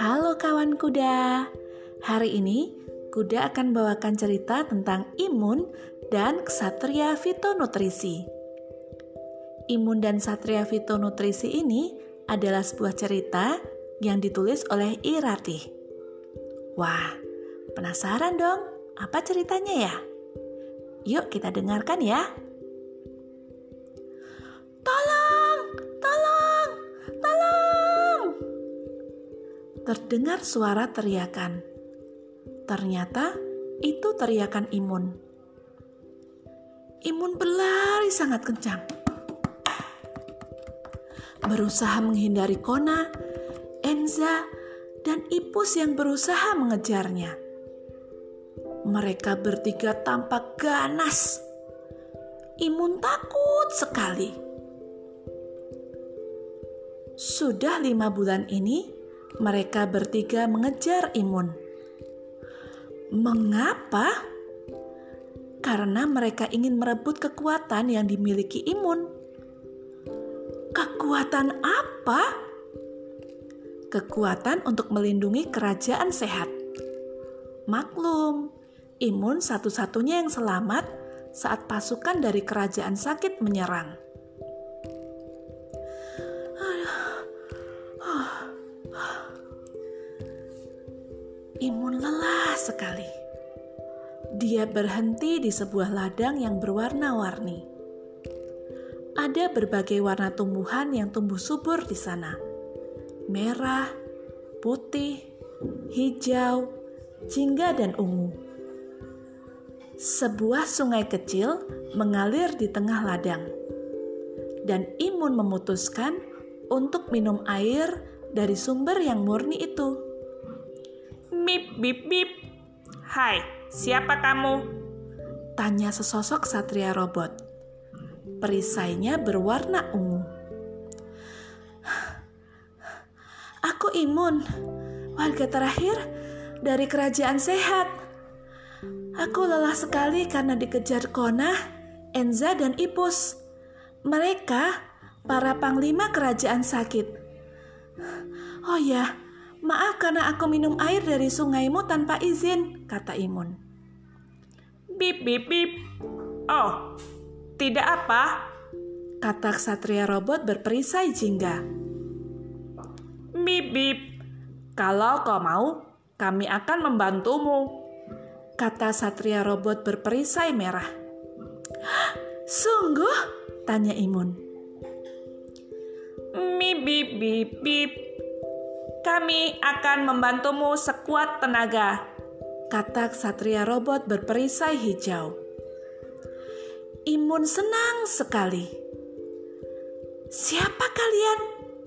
Halo kawan kuda. Hari ini kuda akan bawakan cerita tentang imun dan ksatria fitonutrisi. Imun dan satria fitonutrisi ini adalah sebuah cerita yang ditulis oleh Irati. Wah, penasaran dong apa ceritanya ya? Yuk kita dengarkan ya. Terdengar suara teriakan. Ternyata itu teriakan Imun. Imun berlari sangat kencang. Berusaha menghindari Kona, Enza, dan Ipus yang berusaha mengejarnya. Mereka bertiga tampak ganas. Imun takut sekali. Sudah lima bulan ini, mereka bertiga mengejar Imun. Mengapa? Karena mereka ingin merebut kekuatan yang dimiliki Imun. Kekuatan apa? Kekuatan untuk melindungi kerajaan sehat. Maklum, Imun satu-satunya yang selamat saat pasukan dari kerajaan sakit menyerang. Imun lelah sekali. Dia berhenti di sebuah ladang yang berwarna-warni. Ada berbagai warna tumbuhan yang tumbuh subur di sana. Merah, putih, hijau, jingga dan ungu. Sebuah sungai kecil mengalir di tengah ladang. Dan Imun memutuskan untuk minum air dari sumber yang murni itu. Bip, bip, bip. Hai, siapa kamu? Tanya sesosok satria robot. Perisainya berwarna ungu. Aku imun, warga terakhir dari kerajaan sehat. Aku lelah sekali karena dikejar Kona, Enza, dan Ipus. Mereka para panglima kerajaan sakit. Oh ya, Maaf karena aku minum air dari sungaimu tanpa izin, kata Imun. Bip, bip, bip. Oh, tidak apa, kata ksatria robot berperisai jingga. Bip, bip. Kalau kau mau, kami akan membantumu, kata satria robot berperisai merah. Sungguh? Tanya Imun. Bip, bip, bip, bip. Kami akan membantumu sekuat tenaga, kata Satria Robot berperisai hijau. Imun senang sekali. Siapa kalian?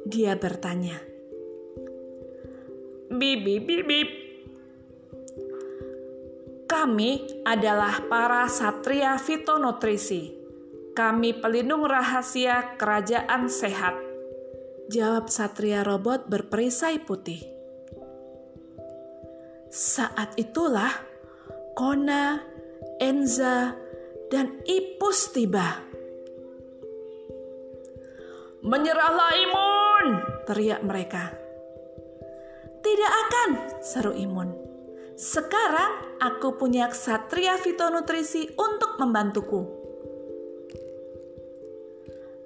Dia bertanya. Bip, bip, bip, Kami adalah para satria fitonutrisi. Kami pelindung rahasia kerajaan sehat. Jawab Satria Robot berperisai putih. Saat itulah Kona, Enza, dan Ipus tiba. Menyerahlah Imun! teriak mereka. Tidak akan, seru Imun. Sekarang aku punya ksatria fitonutrisi untuk membantuku.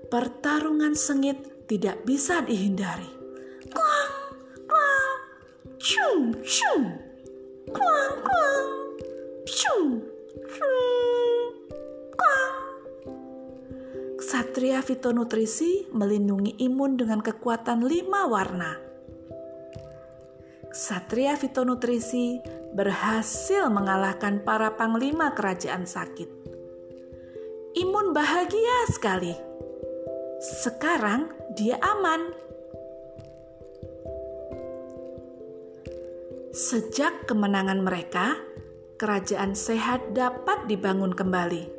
Pertarungan sengit tidak bisa dihindari. Klang, klang, cung, cung, klang, klang, cung, cung, klang. Satria fitonutrisi melindungi imun dengan kekuatan lima warna. Satria fitonutrisi berhasil mengalahkan para panglima kerajaan sakit. Imun bahagia sekali sekarang dia aman. Sejak kemenangan mereka, kerajaan sehat dapat dibangun kembali.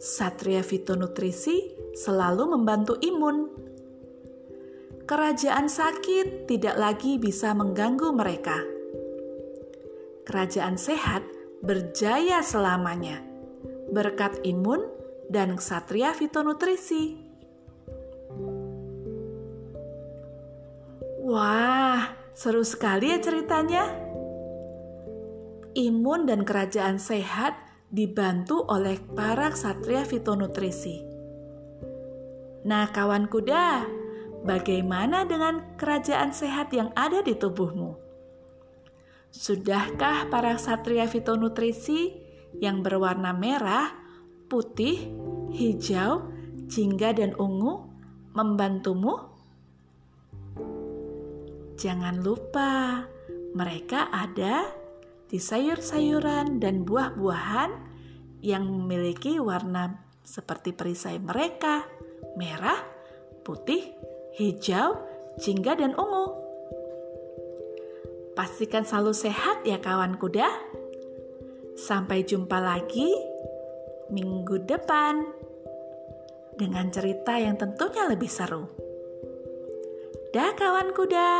Satria fitonutrisi selalu membantu imun. Kerajaan sakit tidak lagi bisa mengganggu mereka. Kerajaan sehat berjaya selamanya berkat imun dan ksatria fitonutrisi. Wah, seru sekali ya ceritanya. Imun dan kerajaan sehat dibantu oleh para ksatria fitonutrisi. Nah, kawan kuda, bagaimana dengan kerajaan sehat yang ada di tubuhmu? Sudahkah para ksatria fitonutrisi yang berwarna merah, putih, hijau, jingga, dan ungu membantumu? Jangan lupa, mereka ada di sayur-sayuran dan buah-buahan yang memiliki warna seperti perisai mereka, merah, putih, hijau, jingga, dan ungu. Pastikan selalu sehat ya kawan kuda. Sampai jumpa lagi minggu depan dengan cerita yang tentunya lebih seru. Dah kawan kuda.